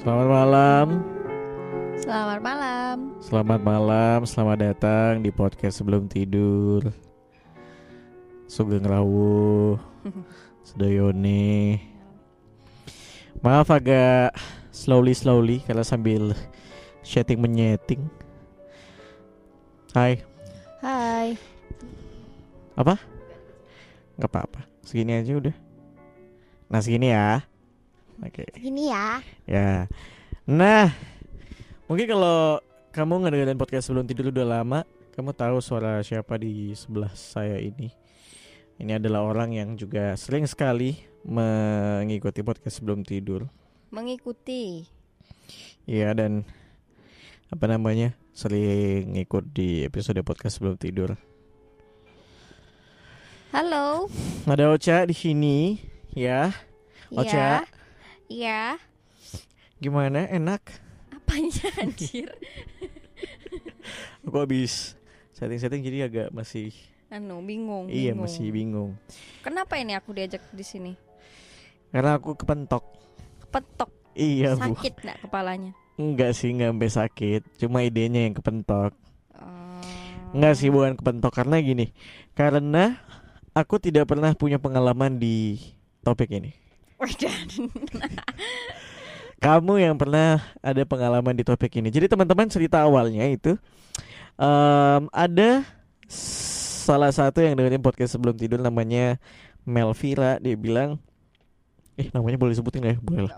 Selamat malam. Selamat malam. Selamat malam, selamat datang di podcast sebelum tidur. Sugeng Rawu, Sedayone. Maaf agak slowly slowly karena sambil chatting menyeting. Hai, Hai. apa? Gak apa-apa, segini aja udah. Nah segini ya. Oke. Gini ya. Ya. Nah, mungkin kalau kamu ngedengerin podcast sebelum tidur udah lama, kamu tahu suara siapa di sebelah saya ini. Ini adalah orang yang juga sering sekali mengikuti podcast sebelum tidur. Mengikuti. Iya dan apa namanya? sering ngikut di episode podcast sebelum tidur. Halo. Ada Ocha di sini, ya. Ocha. Iya. Gimana? Enak? Apanya anjir? Aku habis setting-setting jadi agak masih Anu, bingung. iya bingung. masih bingung. Kenapa ini aku diajak di sini? Karena aku kepentok. Kepetok. Iya bu. Sakit nggak kepalanya? Enggak sih nggak sampai sakit. Cuma idenya yang kepentok. Oh. Enggak sih bukan kepentok karena gini. Karena aku tidak pernah punya pengalaman di topik ini. Wedan. Kamu yang pernah ada pengalaman di topik ini. Jadi teman-teman cerita awalnya itu em, ada salah satu yang dengerin podcast sebelum tidur namanya Melvira. Dia bilang, eh namanya boleh disebutin nggak ya? Boleh lah.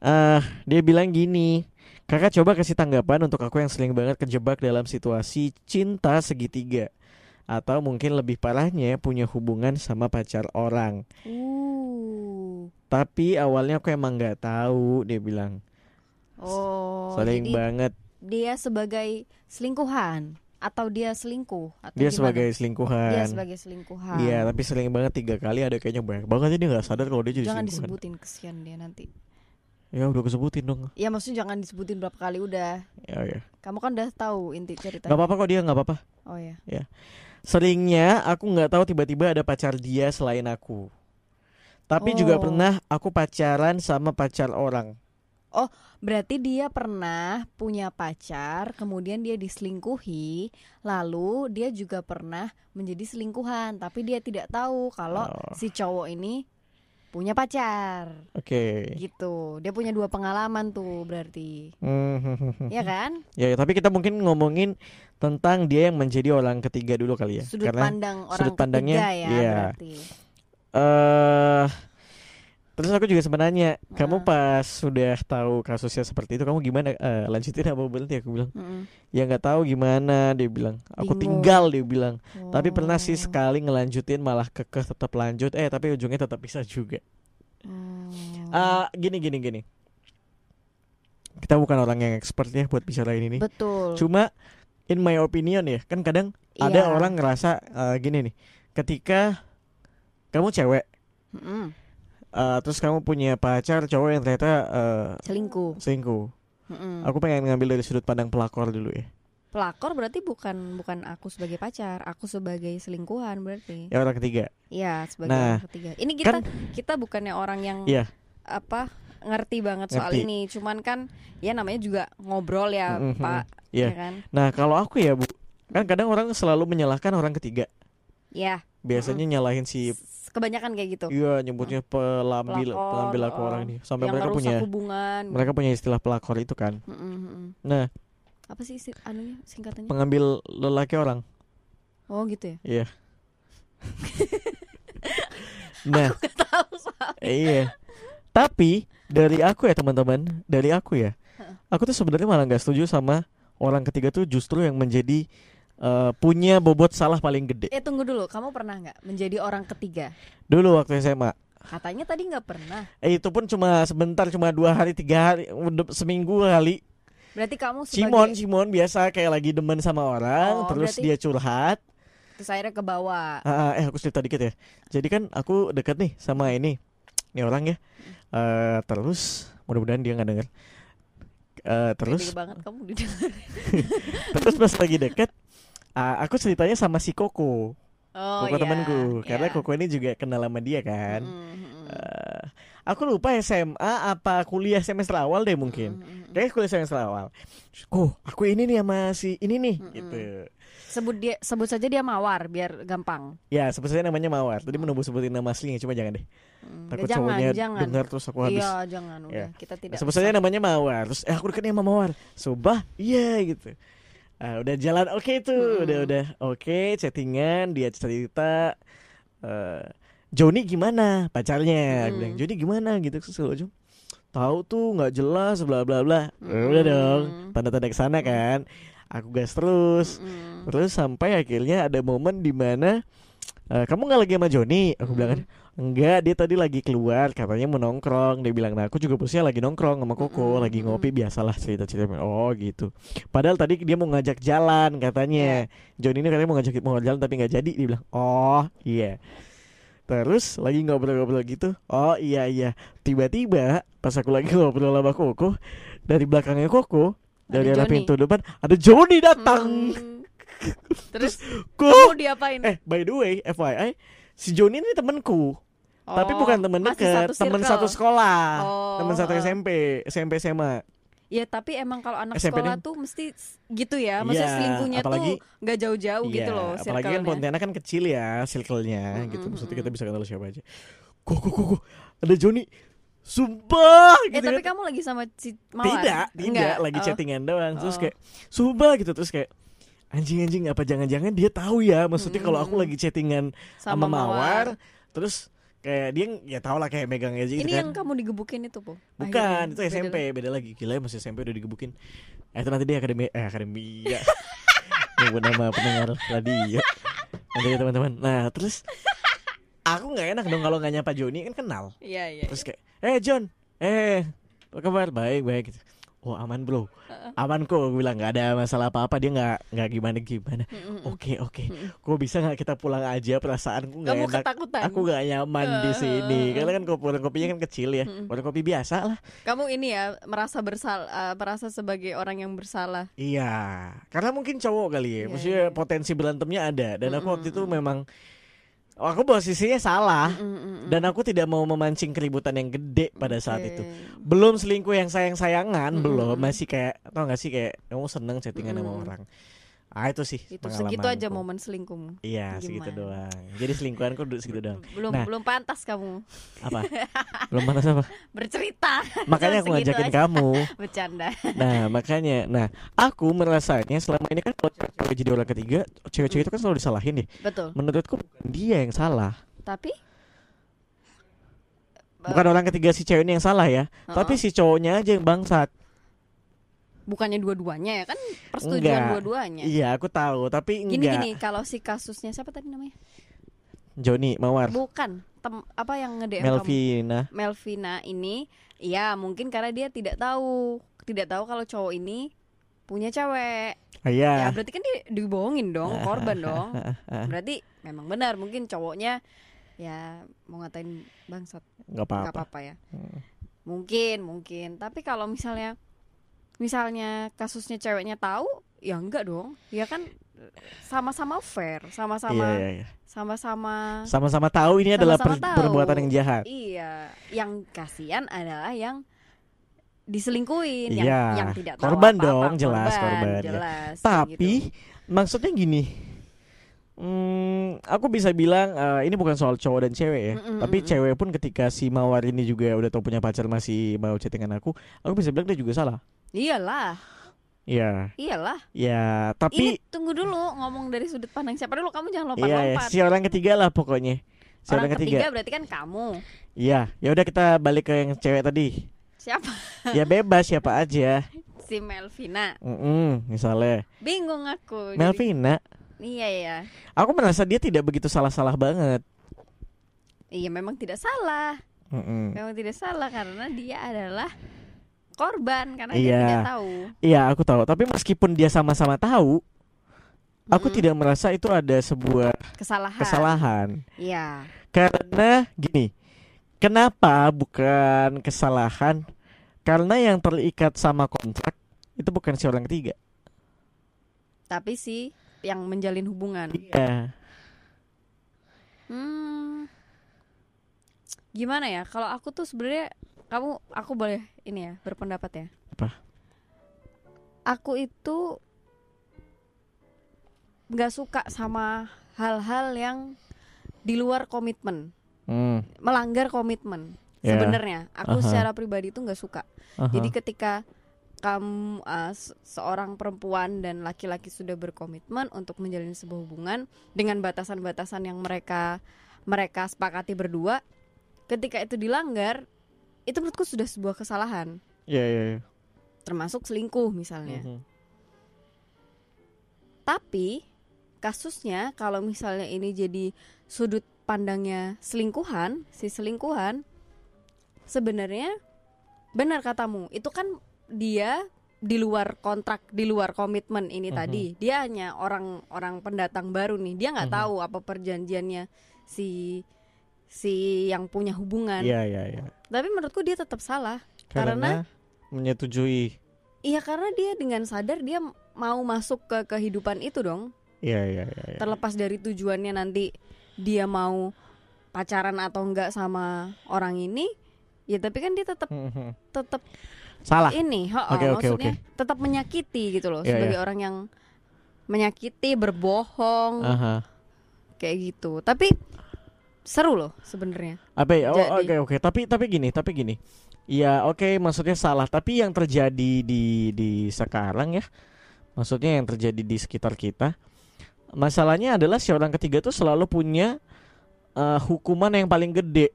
Ah, dia bilang gini, kakak coba kasih tanggapan untuk aku yang sering banget kejebak dalam situasi cinta segitiga atau mungkin lebih parahnya punya hubungan sama pacar orang. Uh. Tapi awalnya aku emang nggak tahu, dia bilang. Oh. sering banget dia sebagai selingkuhan atau dia selingkuh atau dia gimana? sebagai selingkuhan. dia sebagai selingkuhan. Iya, tapi sering banget tiga kali ada kayaknya banyak banget dia nggak sadar kalau dia jadi Jangan selingkuhan. disebutin kesian dia nanti. Ya udah kesebutin dong. Ya maksudnya jangan disebutin berapa kali udah. Ya ya. Kamu kan udah tahu inti cerita. Gak apa-apa kok dia nggak apa-apa. Oh ya. Seringnya aku nggak tahu tiba-tiba ada pacar dia selain aku. Tapi juga Oh. pernah aku pacaran sama pacar orang. Berarti dia pernah punya pacar, kemudian dia diselingkuhi, lalu dia juga pernah menjadi selingkuhan, tapi dia tidak tahu kalau Oh. si cowok ini punya pacar. Oke. Gitu. Dia punya dua pengalaman tuh berarti. Hmm, Ya kan? ya, ya, tapi kita mungkin ngomongin tentang dia yang menjadi orang ketiga dulu kali ya. Sudut Karena pandang orang sudut pandangnya, ketiga ya iya. berarti. Eh terus aku juga sebenarnya kamu Ah. pas sudah tahu kasusnya seperti itu kamu gimana Eh, lanjutin apa berhenti aku bilang Mm-mm. ya nggak tahu gimana dia bilang aku Bingung. tinggal dia bilang tapi pernah sih Oh. sekali ngelanjutin malah kekeh tetap lanjut eh tapi ujungnya tetap bisa juga Oh. Ah gini gini gini kita bukan orang yang expert ya buat bicarain ini Betul. cuma in my opinion ya kan kadang ada Iya. orang ngerasa eh, gini nih ketika kamu cewek Mm-mm. eh, terus kamu punya pacar cowok yang ternyata eh, Selingkuh. selingkuh Mm-mm. aku pengen ngambil dari sudut pandang pelakor dulu ya Pelakor berarti bukan bukan aku sebagai pacar, aku sebagai selingkuhan berarti. ya orang ketiga Iya, sebagai Nah, orang ketiga. Ini kita kita bukannya orang yang Iya. apa ngerti banget soal Ngerti. ini, cuman kan ya namanya juga ngobrol ya, Mm-mm, Pak. Iya. Ya kan? nah kalau aku ya bu kan kadang orang selalu menyalahkan orang ketiga Ya, biasanya nyalahin si kebanyakan kayak gitu. iya nyebutnya pelambil Pelakor, pelambil aku orang ini sampai mereka punya hubungan. mereka punya istilah pelakor itu kan Mm-mm, mm-mm. nah Apa sih isi- anunya singkatannya? pengambil lelaki orang Oh, gitu ya. iya nah Tahu soal. iya tapi dari aku ya teman-teman dari aku ya aku tuh sebenarnya malah nggak setuju sama orang ketiga tuh justru yang menjadi eh, punya bobot salah paling gede Eh, tunggu dulu. Kamu pernah nggak menjadi orang ketiga? dulu waktu SMA Katanya tadi nggak pernah. eh, itu pun cuma sebentar cuma dua hari tiga hari seminggu kali Berarti kamu Simon sebagai Simon biasa kayak lagi demen sama orang Oh, terus berarti- dia curhat terus akhirnya ke bawah. Ah, eh aku cerita dikit ya jadi kan aku deket nih sama ini ini orang ya Eh, terus mudah-mudahan dia nggak denger Eh, terus banget kamu didengar. terus pas lagi deket ah, aku ceritanya sama si Koko Oh Koko iya, temanku karena iya. Koko ini juga kenal sama dia kan Mm, mm, mm. Eh, aku lupa SMA apa kuliah semester awal deh mungkin. Mm-mm. Kayaknya kuliah semester awal. Oh, aku ini nih sama si ini nih Mm-mm. gitu. Sebut dia sebut saja dia Mawar biar gampang. Ya, sebut saja namanya Mawar. Tadi mau sebutin nama aslinya, cuma jangan deh. Mm, Takut jangan, cowoknya jangan. dengar terus aku habis. Iya, jangan udah. Ya. Kita tidak. Sebut saja namanya Mawar. Terus eh aku deketnya sama Mawar. Subah, iya gitu. Ah, udah jalan oke tuh, Mm-mm. udah udah oke chattingan, dia cerita eh Joni gimana pacarnya? Mm-mm. bilang Joni gimana gitu terus tahu tuh nggak jelas bla bla bla. Mm-mm. Udah dong, tanda-tanda ke sana kan. Aku gas terus. Mm-mm. Terus sampai akhirnya ada momen di mana eh, kamu nggak lagi sama Joni? Aku bilang kan, enggak, dia tadi lagi keluar, katanya mau nongkrong. Dia bilang, nah aku juga posisinya lagi nongkrong sama Koko, Mm-mm, lagi mm-mm. ngopi biasalah cerita-cerita. Oh gitu. Padahal tadi dia mau ngajak jalan katanya. Joni ini katanya mau ngajak mau jalan tapi nggak jadi. Dia bilang, oh iya. Terus lagi ngobrol-ngobrol gitu. Oh iya iya. Tiba-tiba pas aku lagi ngobrol sama Koko, dari belakangnya Koko, dari arah pintu depan ada Joni datang. Mm. Terus Kok diapain? Eh, by the way, FYI, si Joni ini temanku, tapi Oh, bukan teman masih dekat, satu sekolah, Oh, teman satu. SMP, SMP SMA. Ya tapi emang kalau anak SMP sekolah tuh mesti gitu ya, maksudnya Iya, selingkuhnya apalagi- tuh nggak jauh-jauh gitu Iya, loh apalagi kan. Pontianak kan kecil ya, circle-nya gitu. Mm-mm, Maksudnya kita bisa kenal siapa aja. Kok kok kok, ada Joni. Sumpah Eh gitu tapi kan. kamu lagi sama si Mawar? Tidak, tidak, Enggak. lagi Oh. chattingan doang. Terus Oh. kayak sumpah gitu terus kayak anjing-anjing apa jangan-jangan dia tahu ya maksudnya kalau aku Mm-mm. lagi chattingan sama, sama, Mawar, terus kayak dia ya tau lah kayak megang aja gitu Ini kan. yang kamu digebukin itu, Po? Bukan, Akhirnya, itu beda SMP, lagi. beda lagi. Gila ya, masih SMP udah digebukin. Eh, itu nanti dia akademi eh akademi ya. Nyebut nama pendengar radio. Nanti ya teman-teman. Nah, terus aku nggak enak dong kalau nggak nyapa Joni kan kenal. Iya, iya. Terus kayak, "Eh, John. Eh, apa kabar? Baik, baik." Gitu. Oh, aman, Bro. Aman kok, gue bilang nggak ada masalah apa-apa. Dia nggak nggak gimana gimana. Mm-mm. Oke, oke. Mm-mm. Kok bisa nggak kita pulang aja? Perasaanku nggak Kamu enak. ketakutan. Aku nggak nyaman di sini. Karena kan warung kopinya kan kecil ya. Warung kopi biasa lah. Kamu ini ya merasa bersalah, eh, merasa sebagai orang yang bersalah. Iya, karena mungkin cowok kali ya, Iya, maksudnya iya. potensi berantemnya ada. Dan aku waktu itu memang, aku posisinya salah, Mm-mm-mm. dan aku tidak mau memancing keributan yang gede pada saat Oke. itu. Belum selingkuh yang sayang-sayangan, Mm-mm. belum, masih kayak, tau gak sih kayak kamu seneng chattingan sama Mm-mm. orang. Ah itu sih itu segitu aja momen selingkuhmu. Iya segitu Gimana? doang. Jadi selingkuhanku segitu doang. Belum Nah. belum pantas kamu Apa? belum panas apa? bercerita. Makanya aku Segitu ngajakin aja. kamu. Bercanda. Nah makanya, nah aku merasanya selama ini kan kalau cewek jadi orang ketiga, cewek-cewek itu kan selalu disalahin nih. Betul. Menurutku bukan dia yang salah. Tapi Bukan orang ketiga si cewek ini yang salah ya, Heeh. tapi si cowoknya aja yang bangsat. Bukannya dua-duanya ya kan persetujuan dua-duanya. Iya, aku tahu, tapi Gini enggak. gini kalau si kasusnya siapa tadi namanya? Joni Mawar, Bukan tem apa yang nge-DM kamu? Melvina. Melvina ini ya mungkin karena dia tidak tahu tidak tahu kalau cowok ini punya cewek. Ah, Ya Iya. berarti kan dia dibohongin dong, korban dong. Berarti memang benar mungkin cowoknya ya mau ngatain bangsat nggak apa-apa. apa-apa ya. Hmm. Mungkin mungkin tapi kalau misalnya misalnya kasusnya ceweknya tahu ya enggak dong. Ya kan sama-sama fair, Iya, sama-sama iya, iya. sama-sama Sama-sama tahu ini adalah Sama-sama per- tahu. perbuatan yang jahat. Iya, yang kasihan adalah yang diselingkuhin, yang, Iya, yang tidak tahu korban apa-apa, dong, jelas korban, ya. jelas. kayak Tapi gitu. maksudnya gini. Hmm, aku bisa bilang eh, ini bukan soal cowok dan cewek ya. Mm-mm, Tapi mm-mm. cewek pun ketika si Mawar ini juga udah tau punya pacar masih mau chattingan aku, aku bisa bilang dia juga salah. iyalah, Iya, iyalah. ya. Tapi Ini tunggu dulu ngomong dari sudut pandang siapa dulu kamu jangan Iya, ya, lompat-lompat. si orang ketiga lah pokoknya. Si orang, Orang ketiga. ketiga berarti kan kamu. Iya, ya udah kita balik ke yang cewek tadi. Siapa? Ya bebas siapa aja. Si Melvina. Mm-mm, misalnya Bingung aku. jadi- Melvina, Iya ya. aku merasa dia tidak begitu salah-salah banget. Iya memang tidak salah. Mm-mm. Memang tidak salah karena dia adalah korban karena Iya. dia tidak tahu. Iya, aku tahu. Tapi meskipun dia sama-sama tahu, aku Mm-mm. tidak merasa itu ada sebuah kesalahan. kesalahan. Iya. Karena gini, kenapa bukan kesalahan? Karena yang terikat sama kontrak itu bukan si orang ketiga. Tapi sih yang menjalin hubungan. Iya. Hmm. gimana ya? Kalau aku tuh sebenarnya kamu aku boleh ini ya berpendapat ya. Apa? Aku itu nggak suka sama hal-hal yang di luar komitmen, Hmm. melanggar komitmen. Ya. Sebenarnya aku Aha. secara pribadi itu nggak suka. Aha. Jadi ketika kamu uh, se- seorang perempuan dan laki-laki sudah berkomitmen untuk menjalin sebuah hubungan dengan batasan-batasan yang mereka mereka sepakati berdua, ketika itu dilanggar, itu menurutku sudah sebuah kesalahan, Iya iya. iya. termasuk selingkuh misalnya. Mhm. Tapi kasusnya kalau misalnya ini jadi sudut pandangnya selingkuhan, si selingkuhan sebenarnya benar katamu, itu kan dia di luar kontrak, di luar komitmen ini Mhm. tadi. Dia hanya orang-orang pendatang baru nih. Dia nggak Mhm. tahu apa perjanjiannya si si yang punya hubungan. Iya iya iya. Tapi menurutku dia tetap salah. Karena, menyetujui. Iya karena dia dengan sadar dia mau masuk ke kehidupan itu dong. Iya iya iya. iya. terlepas dari tujuannya nanti dia mau pacaran atau enggak sama orang ini ya tapi kan dia tetap Mhm. tetap Salah. ini ho, Oke, oke, maksudnya tetap menyakiti gitu loh Iya, sebagai iya. orang yang menyakiti berbohong Aha. kayak gitu tapi seru loh sebenarnya Apa ya? Oh, oke oke. Tapi tapi gini, tapi gini. Ya oke, maksudnya salah. Tapi yang terjadi di di sekarang ya, maksudnya yang terjadi di sekitar kita, masalahnya adalah si orang ketiga tuh selalu punya eh, hukuman yang paling gede,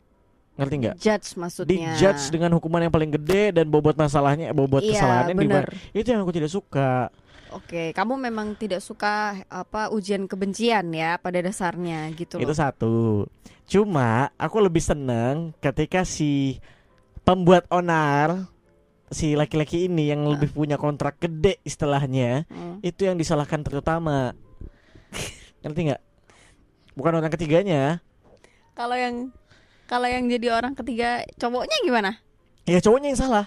ngerti nggak? judge maksudnya Dijudge dengan hukuman yang paling gede dan bobot masalahnya, bobot iya kesalahannya di Itu yang aku tidak suka. oke kamu memang tidak suka apa ujian kebencian ya pada dasarnya gitu Itu loh satu. Cuma aku lebih seneng ketika si pembuat onar si laki-laki ini yang lebih punya kontrak gede istilahnya Hmm. itu yang disalahkan terutama. Ngerti nggak? Bukan orang ketiganya. kalau yang kalau yang jadi orang ketiga cowoknya gimana Ya cowoknya yang salah.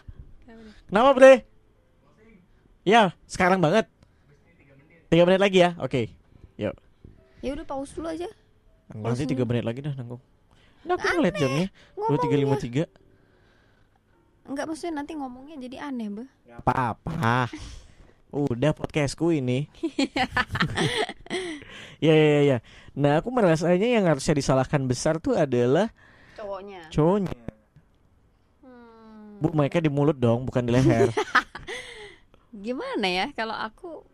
Kenapa bre? Ya sekarang banget. Tiga menit lagi ya. Oke. ya udah pause dulu aja Nanti tiga menit lagi dah nanggung. Nah, aku ngeliat jamnya. Dua tiga lima tiga. Enggak maksudnya nanti ngomongnya jadi aneh, Bah. Gak apa-apa. Udah podcastku ini. ya ya ya. Nah aku merasanya yang harusnya disalahkan besar tuh adalah Cowoknya. cowoknya. Hmm. Bu mereka di mulut dong, bukan di leher. Gimana ya kalau aku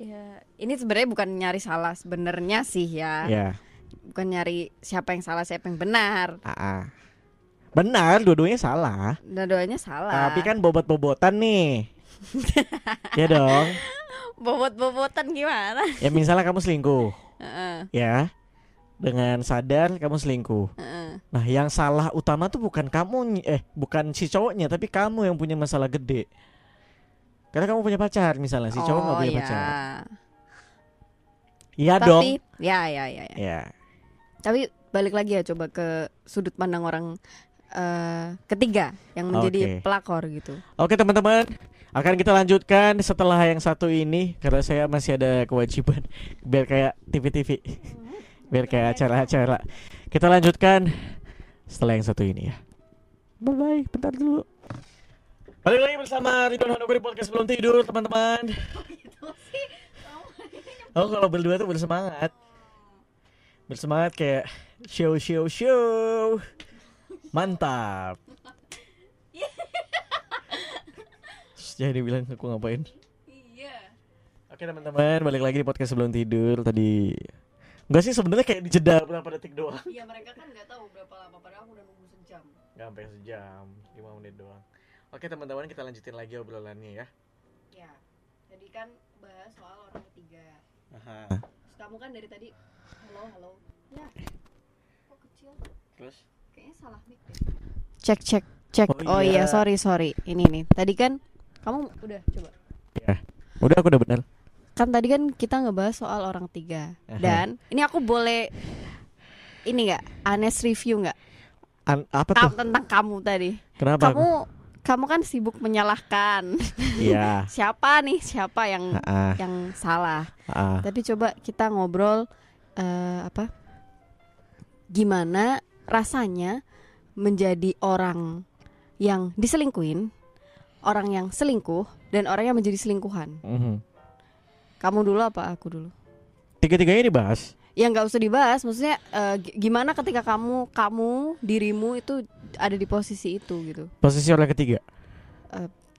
ya ini sebenarnya bukan nyari salah sebenarnya sih ya. ya. Bukan nyari siapa yang salah siapa yang benar. ah, ah. Benar, dua-duanya salah. Dua-duanya salah. Tapi kan bobot-bobotan nih. ya dong. bobot-bobotan gimana? Ya misalnya kamu selingkuh, Heeh, ya. Dengan sadar kamu selingkuh. heeh. Nah, yang salah utama tuh bukan kamu eh bukan si cowoknya, tapi kamu yang punya masalah gede. Karena kamu punya pacar misalnya, si cowok nggak Oh, punya ya. pacar. Iya dong. Ya ya ya ya. Ya. Tapi balik lagi ya coba ke sudut pandang orang eh, ketiga yang menjadi Oke. pelakor gitu. Oke, teman-teman. Akan kita lanjutkan setelah yang satu ini karena saya masih ada kewajiban biar kayak TV-TV. Biar kayak acara-acara. Kita lanjutkan setelah yang satu ini ya. Bye bye, bentar dulu. Balik lagi bersama Ridwan Honogo di podcast belum tidur, teman-teman. Oh, kalau berdua tuh bersemangat. Bersemangat kayak show show show. Mantap. Jadi bilang aku ngapain? Iya. Oke teman-teman, balik lagi di podcast sebelum tidur tadi. Enggak sih sebenarnya kayak dijeda berapa detik doang. Iya mereka kan nggak tahu berapa lama padahal aku udah nunggu sejam. Gak sampai sejam, 5 menit doang. Oke teman-teman, kita lanjutin lagi obrolannya ya. Ya. Jadi kan bahas soal orang ketiga. Aha. Terus kamu kan dari tadi halo halo. Ya. Kok kecil? Terus? Kayaknya salah mic deh. Cek cek cek. Oh Oh, iya. iya sorry sorry. Ini nih. Tadi kan kamu udah coba. Ya. Udah aku udah bener. Kan tadi kan kita ngebahas soal orang tiga. Dan ini aku boleh ini nggak honest review nggak An- apa tuh? tentang kamu tadi? Kenapa? Kamu kamu kan sibuk menyalahkan Iya. siapa nih siapa yang Ah, yang salah. ah. Tapi coba kita ngobrol eh, apa? Gimana rasanya menjadi orang yang diselingkuhin, orang yang selingkuh dan orang yang menjadi selingkuhan. Mhm. Kamu dulu apa aku dulu? Tiga-tiganya dibahas. Ya nggak usah dibahas, maksudnya gi- gimana ketika kamu kamu dirimu itu ada di posisi itu gitu. Posisi orang ketiga.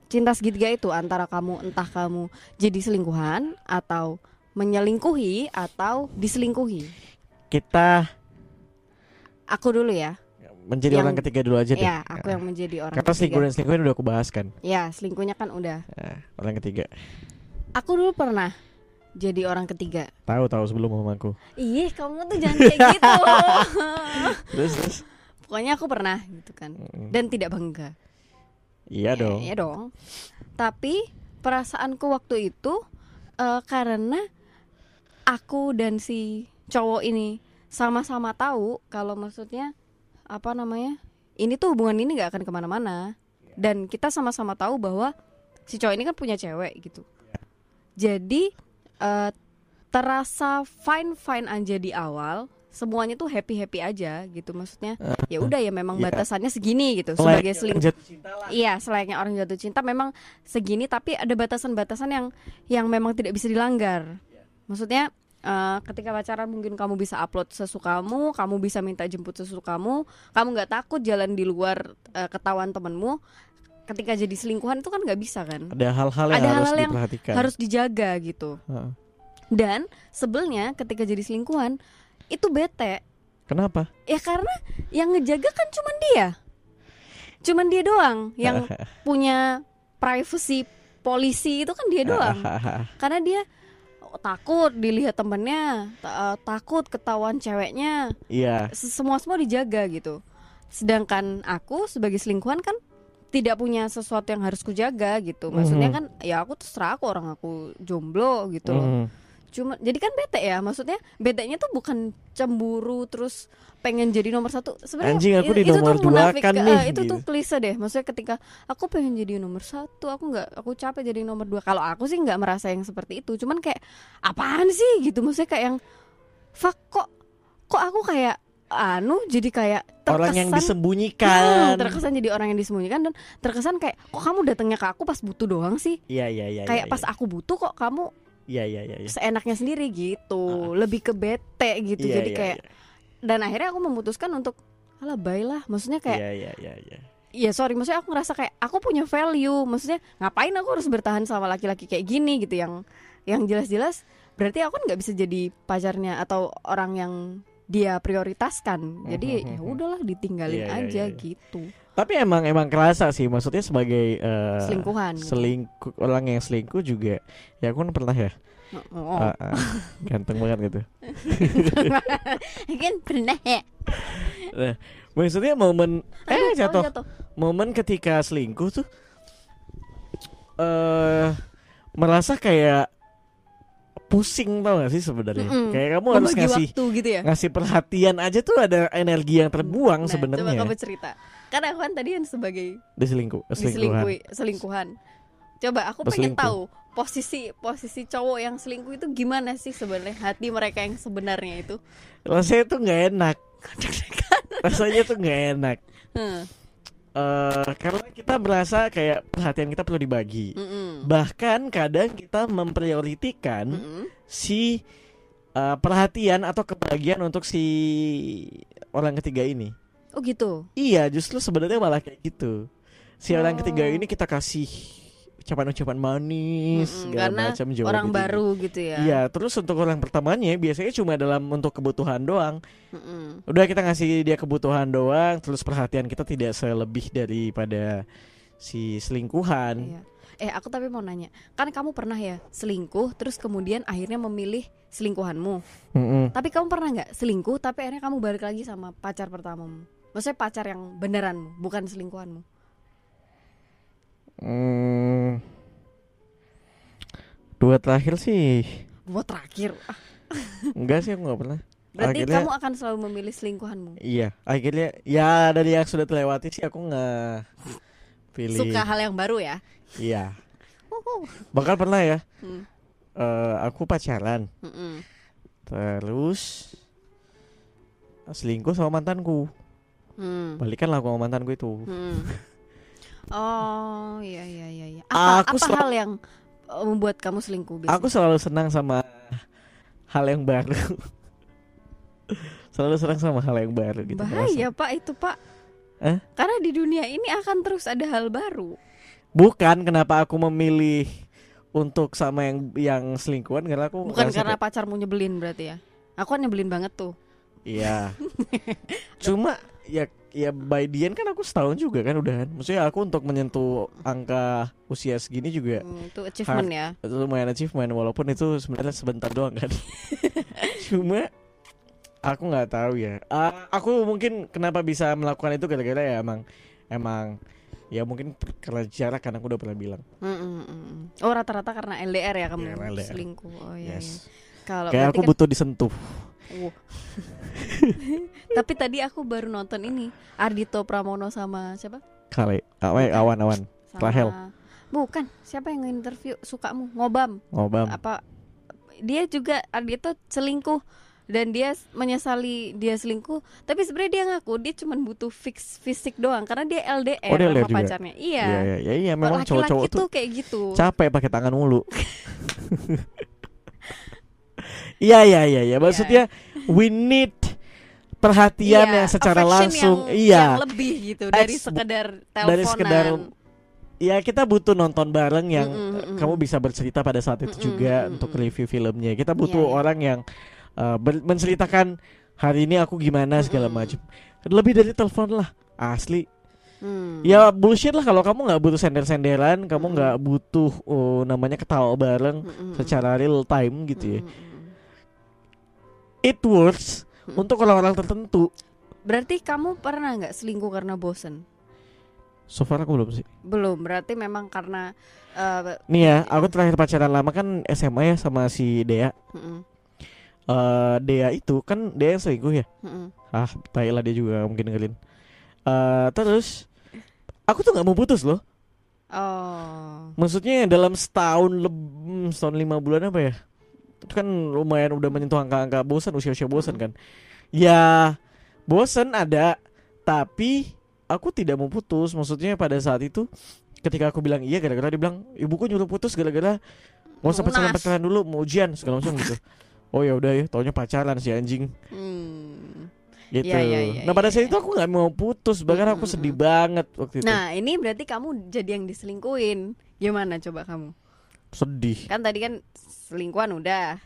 Cinta segitiga itu antara kamu entah kamu jadi selingkuhan atau menyelingkuhi atau diselingkuhi. Kita Aku dulu ya. menjadi Yang- orang ketiga dulu aja deh. Ya, aku yang menjadi orang Karena selingkuh ketiga. dan selingkuhin udah aku bahas kan. Ya, selingkuhnya kan udah. Nah, orang ketiga. Aku dulu pernah jadi orang ketiga. Tahu tahu sebelum mamaku. Ih, kamu tuh jangan kayak gitu. Terus terus. Pokoknya aku pernah gitu kan. Mm, Dan tidak bangga. Iya Ya, dong. Iya dong. Tapi perasaanku waktu itu eh, karena aku dan si cowok ini sama-sama tahu kalau maksudnya apa namanya ini tuh hubungan ini nggak akan ke mana-mana dan kita sama-sama tahu bahwa si cowok ini kan punya cewek gitu. Jadi eh, terasa fine fine aja di awal semuanya tuh happy happy aja gitu maksudnya ya udah ya memang Iya. batasannya segini gitu Selain sebagai lah. Iya, selayaknya orang jatuh cinta memang segini tapi ada batasan-batasan yang yang memang tidak bisa dilanggar. Maksudnya eh, ketika pacaran mungkin kamu bisa upload sesukamu, kamu bisa minta jemput sesukamu, kamu nggak takut jalan di luar eh, ketahuan temenmu. Ketika jadi selingkuhan itu kan nggak bisa kan? Ada hal-hal yang Ada harus hal-hal yang diperhatikan. Harus dijaga gitu. Heeh. Dan sebelnya ketika jadi selingkuhan itu bete. Kenapa? Ya karena yang ngejaga kan cuman dia. Cuman dia doang yang punya privacy polisi itu kan dia doang karena dia takut dilihat temennya ta- eh, takut ketahuan ceweknya Iya. semua semua dijaga gitu sedangkan aku sebagai selingkuhan kan tidak punya sesuatu yang harus kujaga gitu. Maksudnya Mhm. kan ya aku terserah aku orang aku jomblo gitu loh. Mhm. cuma jadi kan bete ya maksudnya betenya tuh bukan cemburu terus pengen jadi nomor satu. Sebenarnya Anjing, aku i- di itu nomor tuh dua munafik, kan nih, itu tuh gitu. klise deh. Maksudnya ketika aku pengen jadi nomor satu aku nggak aku capek jadi nomor dua. Kalau aku sih nggak merasa yang seperti itu. Cuman kayak apaan sih? Gitu. Maksudnya kayak yang fuck kok kok aku kayak anu jadi kayak terkesan Orang yang Hmm, disembunyikan. terkesan jadi orang yang disembunyikan dan terkesan kayak kok kamu datangnya ke aku pas butuh doang sih Iya iya iya. kayak iya, pas aku butuh kok kamu Iya iya iya. iya. seenaknya sendiri gitu lebih ke bete gitu Iya, jadi iya, kayak dan akhirnya aku memutuskan untuk alah bye lah maksudnya Iya kayak iya iya iya. ya sorry maksudnya aku ngerasa kayak aku punya value maksudnya ngapain aku harus bertahan sama laki-laki kayak gini gitu yang yang jelas-jelas berarti aku kan nggak bisa jadi pacarnya atau orang yang dia prioritaskan. Jadi ya udahlah ditinggalin Iya, iya, aja iya, iya. gitu. Tapi emang emang kerasa sih maksudnya sebagai eh, selingkuhan gitu. selingkuh orang yang selingkuh juga ya aku kan pernah ya? Oh, Ah, ah. ganteng banget gitu. Kan pernah ya? Nah, maksudnya momen eh Aduh, jatuh jatuh. Momen ketika selingkuh tuh eh merasa kayak pusing tau gak sih sebenarnya Mm-mm. kayak kamu harus membagi ngasih waktu gitu ya ngasih perhatian aja tuh ada energi yang terbuang Nah, sebenarnya Coba kamu cerita. Karena aku kan tadi kan sebagai di selingkuh selingkuhan selingkuhan. Coba aku pengen tahu posisi posisi cowok yang selingkuh itu gimana sih sebenarnya hati mereka yang sebenarnya itu. rasanya tuh nggak enak rasanya tuh nggak enak Hmm. Eh karena kita merasa kayak perhatian kita perlu dibagi. Mm-mm. Bahkan kadang kita memprioritikan Mm-mm. si eh, perhatian atau kebahagiaan untuk si orang ketiga ini. Oh gitu. Iya, justru sebenarnya malah kayak gitu. Si orang Oh. ketiga ini kita kasih ucapan-ucapan manis, Mm-mm, segala karena macam jawaban Orang gitu. baru gitu ya. Iya, terus untuk orang pertamanya biasanya cuma dalam untuk kebutuhan doang. Mm-mm. Udah kita ngasih dia kebutuhan doang, terus perhatian kita tidak selebih daripada si selingkuhan. Iya. Eh aku tapi mau nanya, kan kamu pernah ya selingkuh, terus kemudian akhirnya memilih selingkuhanmu. Mm-mm. Tapi kamu pernah nggak selingkuh, tapi akhirnya kamu balik lagi sama pacar pertamamu? Maksudnya pacar yang beneranmu, bukan selingkuhanmu. Hmm. Dua terakhir sih Buat terakhir, ah, enggak sih aku nggak pernah. berarti Akhirnya- kamu akan selalu memilih selingkuhanmu. Iya, akhirnya ya dari yang sudah terlewati sih aku nggak pilih. Suka hal yang baru ya. Iya. Uhuh. Bahkan pernah ya. Hmm. eh, aku pacaran, Mm-mm. terus selingkuh sama mantanku. Hmm. balikan lah aku sama mantan gue itu Hmm. Oh iya iya iya. iya. Apa Aku apa hal yang uh, membuat kamu selingkuh? biasanya? aku selalu senang sama hal yang baru selalu senang sama hal yang baru gitu bahaya pak itu pak. Eh? Karena di dunia ini akan terus ada hal baru. bukan kenapa aku memilih untuk sama yang yang selingkuhan karena aku Bukan karena kayak- pacarmu nyebelin berarti ya. Aku kan nyebelin banget tuh. Iya. Cuma ya ya by the end kan aku setahun juga kan udahan. Maksudnya aku untuk menyentuh angka usia segini juga Hmm, itu achievement ya. itu lumayan achievement walaupun itu sebenarnya sebentar doang kan. Cuma aku nggak tahu ya. Ah, aku mungkin kenapa bisa melakukan itu gara-gara ya emang emang ya mungkin karena jarak kan aku udah pernah bilang. Hmm, hmm. Oh rata-rata karena LDR ya kamu Iya, karena LDR. selingkuh. Oh iya. iya. yes. Kalau Kayak aku kan- butuh disentuh. Wow. Tapi tadi aku baru nonton ini Ardito Pramono sama siapa? Kali awan awan awan Sama Rahel. Bukan, siapa yang interview sukamu? Ngobam. ngobam. Apa dia juga Ardito selingkuh dan dia menyesali dia selingkuh tapi sebenarnya dia ngaku dia cuma butuh fix fisik doang karena dia LDR Oh, dia sama LDR juga? pacarnya iya, Iya iya iya, iya memang laki-laki cowok-cowok tuh kayak gitu capek pakai tangan mulu. Iya iya iya ya maksudnya we need perhatian Iya, yang secara langsung. yang, iya. yang lebih gitu dari Ex- sekedar teleponan dari sekedar ya kita butuh nonton bareng yang eh, mm-mm. kamu bisa bercerita pada saat itu Mm-mm, juga mm-mm, untuk mm-mm. review filmnya. Kita butuh Iya, iya. orang yang ber- menceritakan hari ini aku gimana segala macam. Lebih dari telepon lah asli. Hmm. ya bullshit lah kalau kamu nggak butuh sender-senderan kamu nggak butuh oh, namanya ketawa bareng Mm-mm, secara real time gitu ya. Mm-mm. It works Mm. untuk orang-orang tertentu. Berarti kamu pernah nggak selingkuh karena bosen? So far aku belum sih. Belum. Berarti memang karena eh, Nih ya, aku terakhir pacaran lama kan SMA ya sama si Dea. mm-mm, Eh Dea itu kan Dea yang selingkuh ya. mm-mm. Ah, tai lah dia juga mungkin dengerin. Eh terus aku tuh nggak mau putus loh. Oh. Maksudnya dalam setahun lebih setahun lima bulan apa ya? Itu kan lumayan udah menyentuh angka-angka bosan usia-usia bosan kan. Ya bosan ada, tapi aku tidak mau putus. Maksudnya pada saat itu ketika aku bilang iya gara-gara dia bilang ibuku nyuruh putus gara-gara mau usah Mau unas. pacaran-pacaran dulu mau ujian segala macam gitu. Oh ya udah ya, taunya pacaran si anjing Hmm. gitu. Iya, iya, iya, nah pada iya, saat iya. itu aku nggak mau putus, bahkan aku Mm, sedih banget waktu itu. Nah, ini berarti kamu jadi yang diselingkuin. Gimana coba kamu? Sedih. Kan tadi kan selingkuhan udah,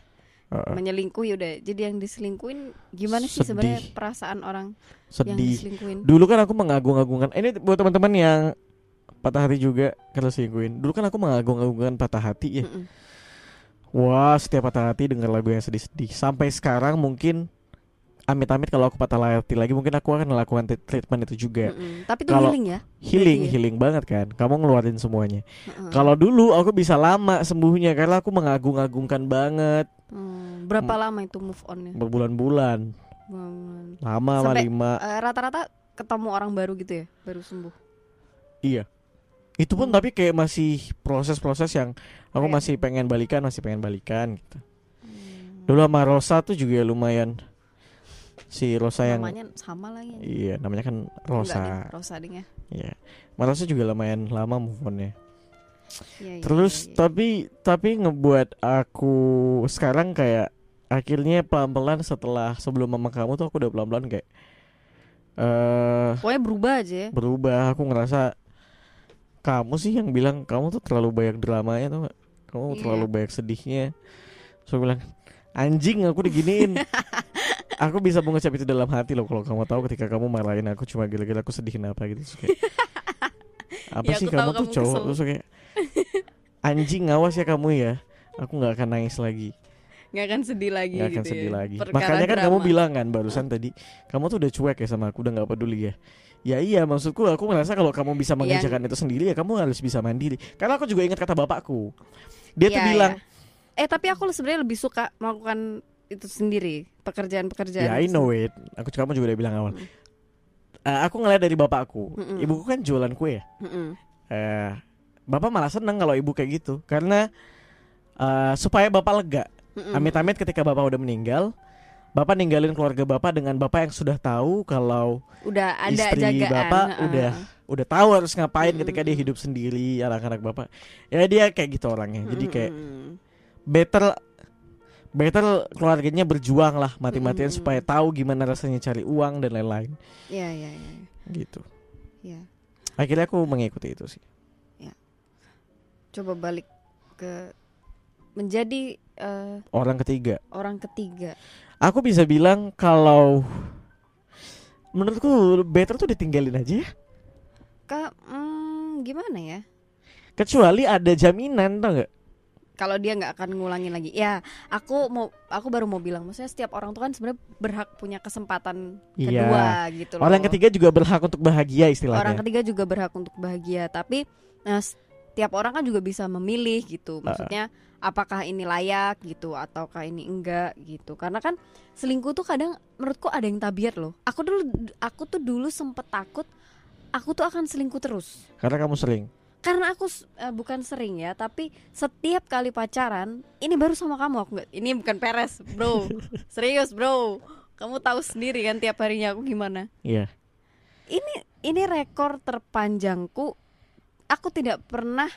Heeh. menyelingkuhi udah. Jadi yang diselingkuin gimana sih sebenarnya perasaan orang yang sedih. diselingkuin? Dulu kan aku mengagung-agungkan ini buat teman-teman yang patah hati juga kalau selingkuhin. Dulu kan aku mengagung-agungkan patah hati ya. Mm-mm. Wah, setiap patah hati dengar lagu yang sedih-sedih. Sampai sekarang mungkin amit-amit kalau aku patah hati lagi mungkin aku akan melakukan treatment itu juga. Mm-mm. Tapi itu Kalau- healing ya? Healing, Berarti ya? healing banget kan. Kamu ngeluarin semuanya. Heeh. Kalau dulu aku bisa lama sembuhnya karena aku mengagung-agungkan banget Hmm, berapa lama itu move onnya? berbulan-bulan. Hmm. Lama Sampai- lima. Eh, rata-rata ketemu orang baru gitu ya, baru sembuh. Iya. Itu pun Hmm. tapi kayak masih proses-proses yang aku masih pengen balikan, masih pengen balikan gitu. Hmm. Dulu sama Rosa tuh juga lumayan. Si Rosa yang namanya sama lagi. iya namanya kan Rosa. Rosa ding ya. Iya. Sama Rosa juga lumayan lama move on-nya. Iya, iya, Terus iya, iya. tapi tapi ngebuat aku sekarang kayak akhirnya pelan-pelan setelah sebelum mama kamu tuh aku udah pelan-pelan kayak eh pokoknya berubah aja ya. berubah. Aku ngerasa kamu sih yang bilang kamu tuh terlalu banyak dramanya tuh. Kamu Iya. terlalu banyak sedihnya. So aku bilang anjing aku diginiin. aku bisa mengucap itu dalam hati loh kalau kamu tahu ketika kamu marahin aku cuma gara-gara aku sedih kenapa gitu. Kayak, apa Ya, sih kamu tuh kamu cowok kesel. terus kayak anjing awas ya kamu ya. Aku nggak akan nangis lagi, nggak akan sedih lagi nggak akan gitu sedih ya. lagi. Perkara Makanya kan kamu drama. bilang kan barusan tadi, kamu tuh udah cuek ya sama aku, udah nggak peduli ya. Ya iya maksudku aku merasa kalau kamu bisa Yang- mengerjakan itu sendiri ya kamu harus bisa mandiri. Karena aku juga ingat kata bapakku. Dia tuh Iya, bilang, iya. eh tapi aku sebenarnya lebih suka melakukan itu sendiri pekerjaan-pekerjaan ya I itu know it. Aku kamu juga udah bilang awal. Mm. Eh, aku ngeliat dari bapakku, Mm-mm. ibuku kan jualan kue ya. Mm-mm. Eh, bapak malah seneng kalau ibu kayak gitu karena eh, supaya bapak lega. Amit-amit ketika bapak udah meninggal, bapak ninggalin keluarga bapak dengan bapak yang sudah tahu kalau Udah ada istri jagaan. bapak heeh. udah udah tahu harus ngapain Mm-mm. ketika dia hidup sendiri anak-anak bapak ya dia kayak gitu orangnya jadi kayak better better keluarganya berjuang lah mati-matian Mm-mm. supaya tahu gimana rasanya cari uang dan lain-lain Iya iya iya. gitu Iya. akhirnya aku mengikuti itu sih Coba balik ke menjadi eh, orang ketiga orang ketiga. aku bisa bilang kalau menurutku better tuh ditinggalin aja ya Kak, hmm, gimana ya? kecuali ada jaminan tau nggak Kalau dia nggak akan ngulangin lagi. Ya, aku mau aku baru mau bilang, maksudnya setiap orang tuh kan sebenarnya berhak punya kesempatan Iya. kedua gitu loh. orang ketiga juga berhak untuk bahagia istilahnya Orang ketiga juga berhak untuk bahagia, tapi nah, setiap orang kan juga bisa memilih gitu. Maksudnya apakah ini layak gitu ataukah ini enggak gitu. Karena kan selingkuh tuh kadang menurutku ada yang tabiat loh. Aku dulu aku tuh dulu sempet takut aku tuh akan selingkuh terus. karena kamu sering Karena aku eh, bukan sering ya, tapi setiap kali pacaran, ini baru sama kamu aku nggak. Ini bukan peres, bro. Serius, bro. Kamu tahu sendiri kan tiap harinya aku gimana. iya Ini ini rekor terpanjangku. Aku tidak pernah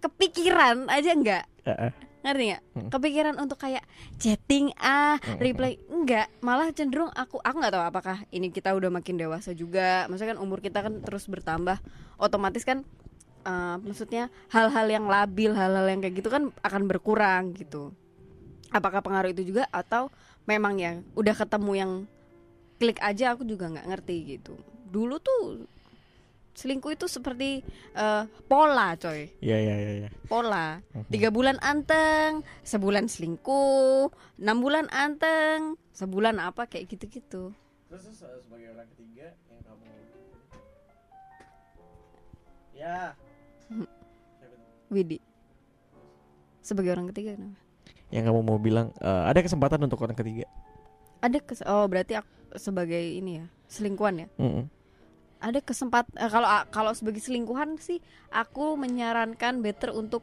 kepikiran aja enggak Heeh. Ngerti nggak? Hmm. kepikiran untuk kayak chatting ah Hmm. reply enggak malah cenderung aku aku nggak tahu apakah ini kita udah makin dewasa juga. Maksudnya kan umur kita kan terus bertambah. Otomatis kan eh, maksudnya hal-hal yang labil hal-hal yang kayak gitu kan akan berkurang gitu. Apakah pengaruh itu juga? Atau memang ya udah ketemu yang klik aja aku juga nggak ngerti gitu. Dulu tuh selingkuh itu seperti eh, pola coy. Iya iya iya iya. pola. Mhm. tiga bulan anteng sebulan selingkuh enam bulan anteng sebulan apa kayak gitu-gitu. Terus eh, sebagai orang ketiga yang kamu Ya. Widi. Sebagai orang ketiga kenapa? Yang kamu mau bilang eh, Ada kesempatan untuk orang ketiga? Ada kes oh berarti aku sebagai ini ya selingkuhan ya? Mm-mm. Ada kesempat eh, kalau kalau sebagai selingkuhan sih aku menyarankan better untuk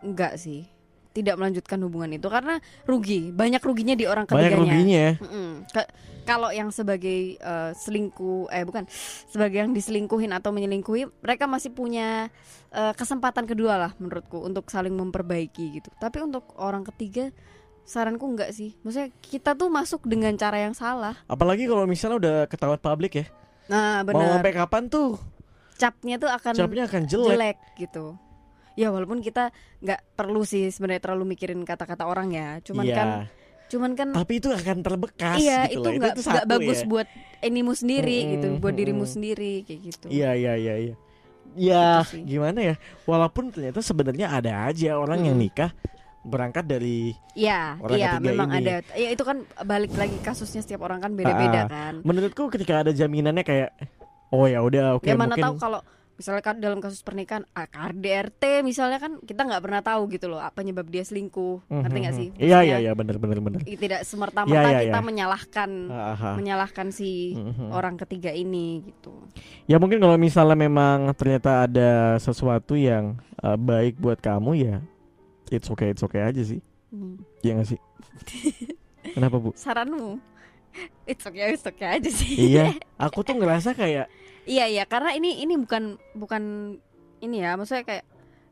enggak sih tidak melanjutkan hubungan itu karena rugi banyak ruginya di orang Banyak ketiganya. ruginya. Ya Mm-mm. Ka- kalau yang sebagai eh, selingkuh eh bukan sebagai yang diselingkuhin atau menyelingkuhi mereka masih punya eh, kesempatan kedua lah menurutku untuk saling memperbaiki gitu. Tapi untuk orang ketiga saranku enggak sih. Maksudnya kita tuh masuk dengan cara yang salah. Apalagi kalau misalnya udah ketahuan publik ya nah Mau benar sampai kapan tuh capnya tuh akan Capnya akan jelek, jelek gitu ya walaupun kita nggak perlu sih sebenarnya terlalu mikirin kata-kata orang ya cuman Iya. kan cuman kan Tapi itu akan terbekas iya gitu itu nggak bagus ya. buat animu sendiri Mm-mm, gitu buat dirimu sendiri kayak gitu Iya iya iya iya. Ya Gitu sih. gimana ya Walaupun ternyata sebenarnya ada aja orang yang Mm. nikah Berangkat dari Iya, Orang iya ketiga memang ini. ada. Ya itu kan balik lagi kasusnya setiap orang kan beda-beda Ah, kan. Menurutku ketika ada jaminannya kayak Oh ya udah oke ya mana mungkin tahu kalau misalnya kan dalam kasus pernikahan ah, KDRT misalnya kan kita nggak pernah tahu gitu loh apa penyebab dia selingkuh. Ngerti nggak sih? Iya iya iya benar benar benar. Tidak semerta-merta Iya, iya, kita iya. menyalahkan Aha. menyalahkan si Mhm. orang ketiga ini gitu. Ya mungkin kalau misalnya memang ternyata ada sesuatu yang uh, baik buat kamu ya it's okay it's okay aja sih. Hmm. Iya gak sih? Kenapa bu? Saranmu? It's okay, it's okay aja sih. iya, aku tuh ngerasa kayak Iya iya karena ini ini bukan bukan ini ya maksudnya kayak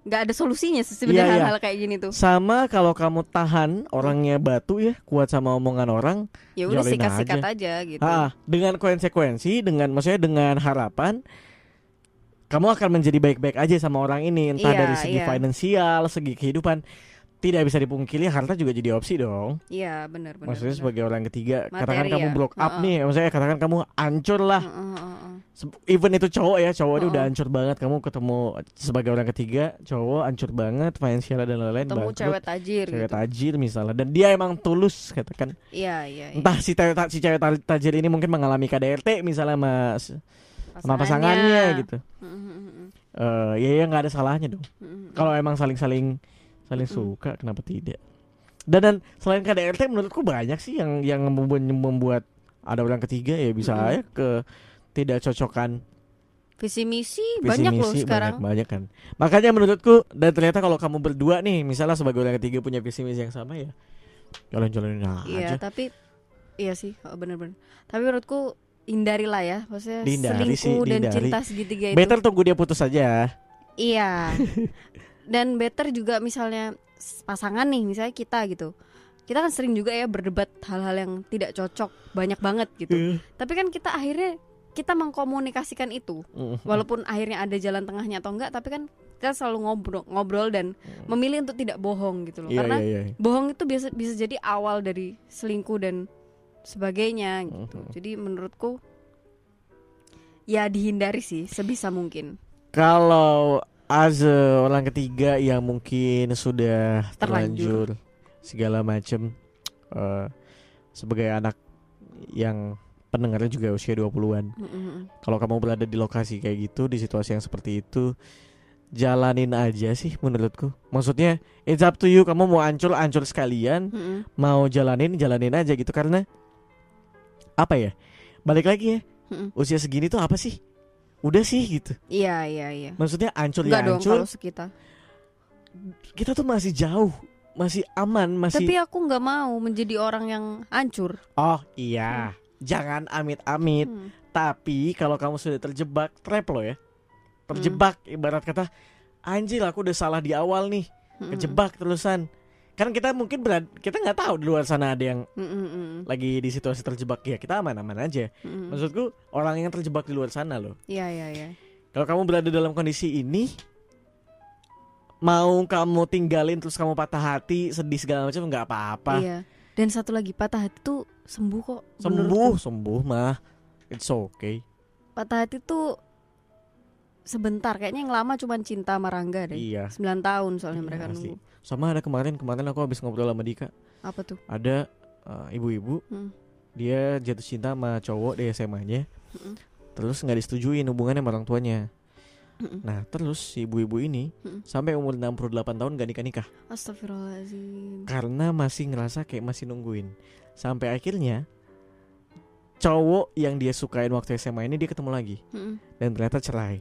nggak ada solusinya sih sebenarnya Iya, iya. hal-hal kayak gini tuh. sama kalau kamu tahan orangnya batu ya, kuat sama omongan orang, Ya udah sikat-sikat aja. gitu. ah, dengan konsekuensi, dengan maksudnya dengan harapan kamu akan menjadi baik-baik aja sama orang ini, entah Iya, dari segi iya. finansial, segi kehidupan. Tidak bisa dipungkiri harta juga jadi opsi dong. Iya benar benar. Maksudnya benar. sebagai orang ketiga, Materi katakan kamu ya. block up Heeh. nih, maksudnya katakan kamu hancur lah. Heeh. Se- Even itu cowok ya, cowok dia udah Heeh. hancur banget. Kamu ketemu sebagai orang ketiga, cowok hancur banget, finansial dan lain-lain. Ketemu bangkrut. cewek tajir cewek gitu. tajir misalnya, dan dia emang tulus katakan. Iya iya. iya. Entah si cewek si cewek ta- tajir ini mungkin mengalami KDRT misalnya mas sama pasangannya gitu. Heeh, heeh, heeh. Eh ya ya nggak ada salahnya dong. Kalau emang saling-saling saling Mm-mm. suka, kenapa tidak? Dan, dan selain KDRT menurutku banyak sih yang yang membuat, membuat ada orang ketiga ya bisa Mm-mm. aja ke tidak cocokan visi misi visi banyak loh misi sekarang. banyak, banyak kan. Makanya menurutku dan ternyata kalau kamu berdua nih misalnya sebagai orang ketiga punya visi misi yang sama ya jalan-jalanin Iya, aja tapi iya sih, oh, bener-bener. Tapi menurutku hindarilah ya, maksudnya Dihindari sih, selingkuh dan dihindari. cinta segitiga itu. better tunggu dia putus aja Iya. dan better juga misalnya pasangan nih, misalnya kita gitu. Kita kan sering juga ya berdebat hal-hal yang tidak cocok, banyak banget gitu. Iya. Tapi kan kita akhirnya kita mengkomunikasikan itu. Mm. Walaupun akhirnya ada jalan tengahnya atau enggak, tapi kan kita selalu ngobrol ngobrol dan memilih untuk tidak bohong gitu loh. Iya, Karena iya, iya. bohong itu bisa bisa jadi awal dari selingkuh dan sebagainya gitu. Mhm. Jadi menurutku ya dihindari sih sebisa mungkin. Kalau as orang ketiga yang mungkin sudah terlanjur, Terlanjur. segala macem eh, sebagai anak yang pendengarnya juga usia 20-an. Mm-mm. Kalau kamu berada di lokasi kayak gitu, di situasi yang seperti itu, jalanin aja sih menurutku. Maksudnya it's up to you, kamu mau ancur ancur sekalian, Mm-mm. mau jalanin jalanin aja gitu karena apa ya? Balik lagi ya. Mm-mm. Usia segini tuh apa sih? Udah sih gitu. Iya iya iya. Maksudnya ancur Enggak ya dong ancur. sekitar. Kita tuh masih jauh, masih aman, masih Tapi aku nggak mau menjadi orang yang hancur. Oh, iya. Jangan amit-amit. Hmm. Tapi kalau kamu sudah terjebak, trap lo ya. Terjebak ibarat kata anjir aku udah salah di awal nih, Mm-mm. kejebak terusan. Kan kita mungkin berad kita nggak tahu di luar sana ada yang Mm-mm. lagi di situasi terjebak ya kita aman-aman aja. Mm-mm. Maksudku orang yang terjebak di luar sana loh. Iya iya iya. Kalau kamu berada dalam kondisi ini mau kamu tinggalin terus kamu patah hati, sedih segala macam nggak apa-apa. Iya. Dan satu lagi patah hati tuh sembuh kok. Sembuh, menurutku. sembuh mah. It's okay. Patah hati tuh sebentar. Kayaknya yang lama cuma cinta sama Rangga deh. Iya. 9 tahun soalnya Iya, mereka pasti. nunggu. Sama ada kemarin kemarin aku habis ngobrol sama Dika. Apa tuh? Ada uh, ibu-ibu, Hmm. dia jatuh cinta sama cowok di SMA-nya. Mm-mm. Terus nggak disetujuin hubungannya sama orang tuanya. Mm-mm. Nah, terus si ibu-ibu ini Mm-mm. sampai umur 68 tahun gak nikah-nikah Astagfirullahaladzim. karena masih ngerasa kayak masih nungguin. Sampai akhirnya cowok yang dia sukain waktu SMA ini dia ketemu lagi Mm-mm. dan ternyata cerai.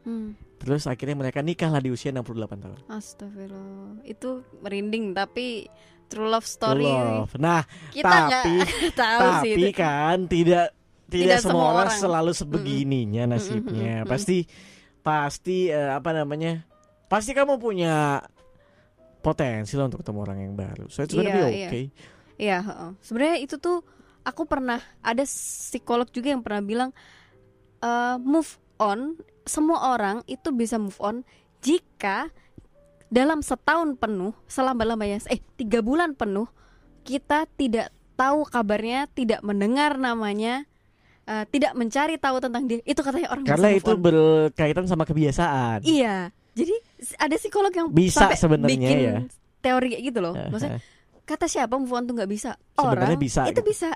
Hmm. Terus akhirnya mereka nikah lah di usia 68 tahun. Astagfirullah. Itu merinding tapi true love story Love. Nah, kita tapi tahu sih tapi itu. kan tidak tidak, Tidak semua semua orang, orang. selalu sebegininya Mm-mm, nasibnya. mm-mm, Pasti pasti eh, apa namanya? Pasti kamu punya potensi lah untuk ketemu orang yang baru. So it's gonna Iya, be iya. okay. Iya, heeh. sebenarnya itu tuh aku pernah ada psikolog juga yang pernah bilang eh, move on semua orang itu bisa move on jika dalam setahun penuh selama lamanya eh tiga bulan penuh kita tidak tahu kabarnya tidak mendengar namanya eh, tidak mencari tahu tentang dia itu katanya orang Karena itu on. berkaitan sama kebiasaan. iya jadi ada psikolog yang Bisa sebenarnya bikin ya. teori kayak gitu loh Eh, maksudnya eh. kata siapa move on tuh nggak bisa Sebenarnya orang bisa itu gitu. bisa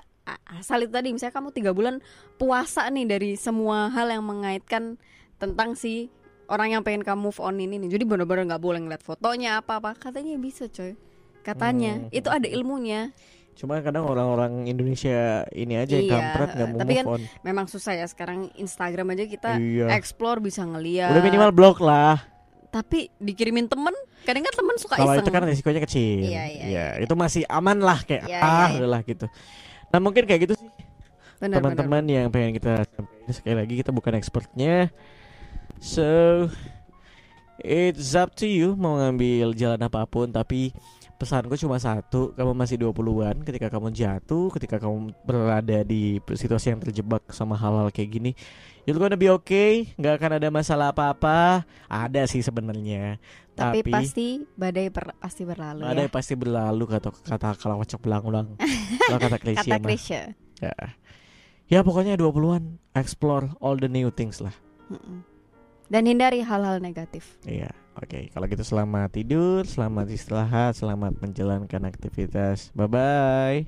asal itu tadi misalnya kamu tiga bulan puasa nih dari semua hal yang mengaitkan tentang si orang yang pengen kamu move on ini nih jadi benar-benar nggak boleh ngeliat fotonya apa apa katanya bisa coy katanya Hmm. itu ada ilmunya Cuma kadang orang-orang Indonesia ini aja yang Iya, kampret nggak mau tapi move kan on. memang susah ya sekarang Instagram aja kita Iya. explore bisa ngeliat Udah minimal blok lah. tapi dikirimin temen kadang kan temen suka Kalau itu kan resikonya kecil. Iya, iya, iya. itu masih aman lah kayak Iya, ah iya, iya. udahlah gitu. Nah, mungkin kayak gitu sih teman-teman yang pengen kita sampaikan sekali lagi kita bukan expertnya. So it's up to you mau ngambil jalan apa pun tapi pesanku cuma satu, kamu masih 20-an ketika kamu jatuh, ketika kamu berada di situasi yang terjebak sama hal-hal kayak gini, you're gonna be okay, nggak akan ada masalah apa-apa. Ada sih sebenarnya, tapi, tapi, pasti badai per- pasti berlalu ya yang pasti berlalu kata kata kalau kocok belang-ulang. Kata Krisya kata. Krisya Ya. Ya pokoknya 20-an explore all the new things lah. Mm-mm. Dan hindari hal-hal negatif Iya, oke. Kalau gitu selamat tidur, selamat istirahat, selamat menjalankan aktivitas. Bye bye.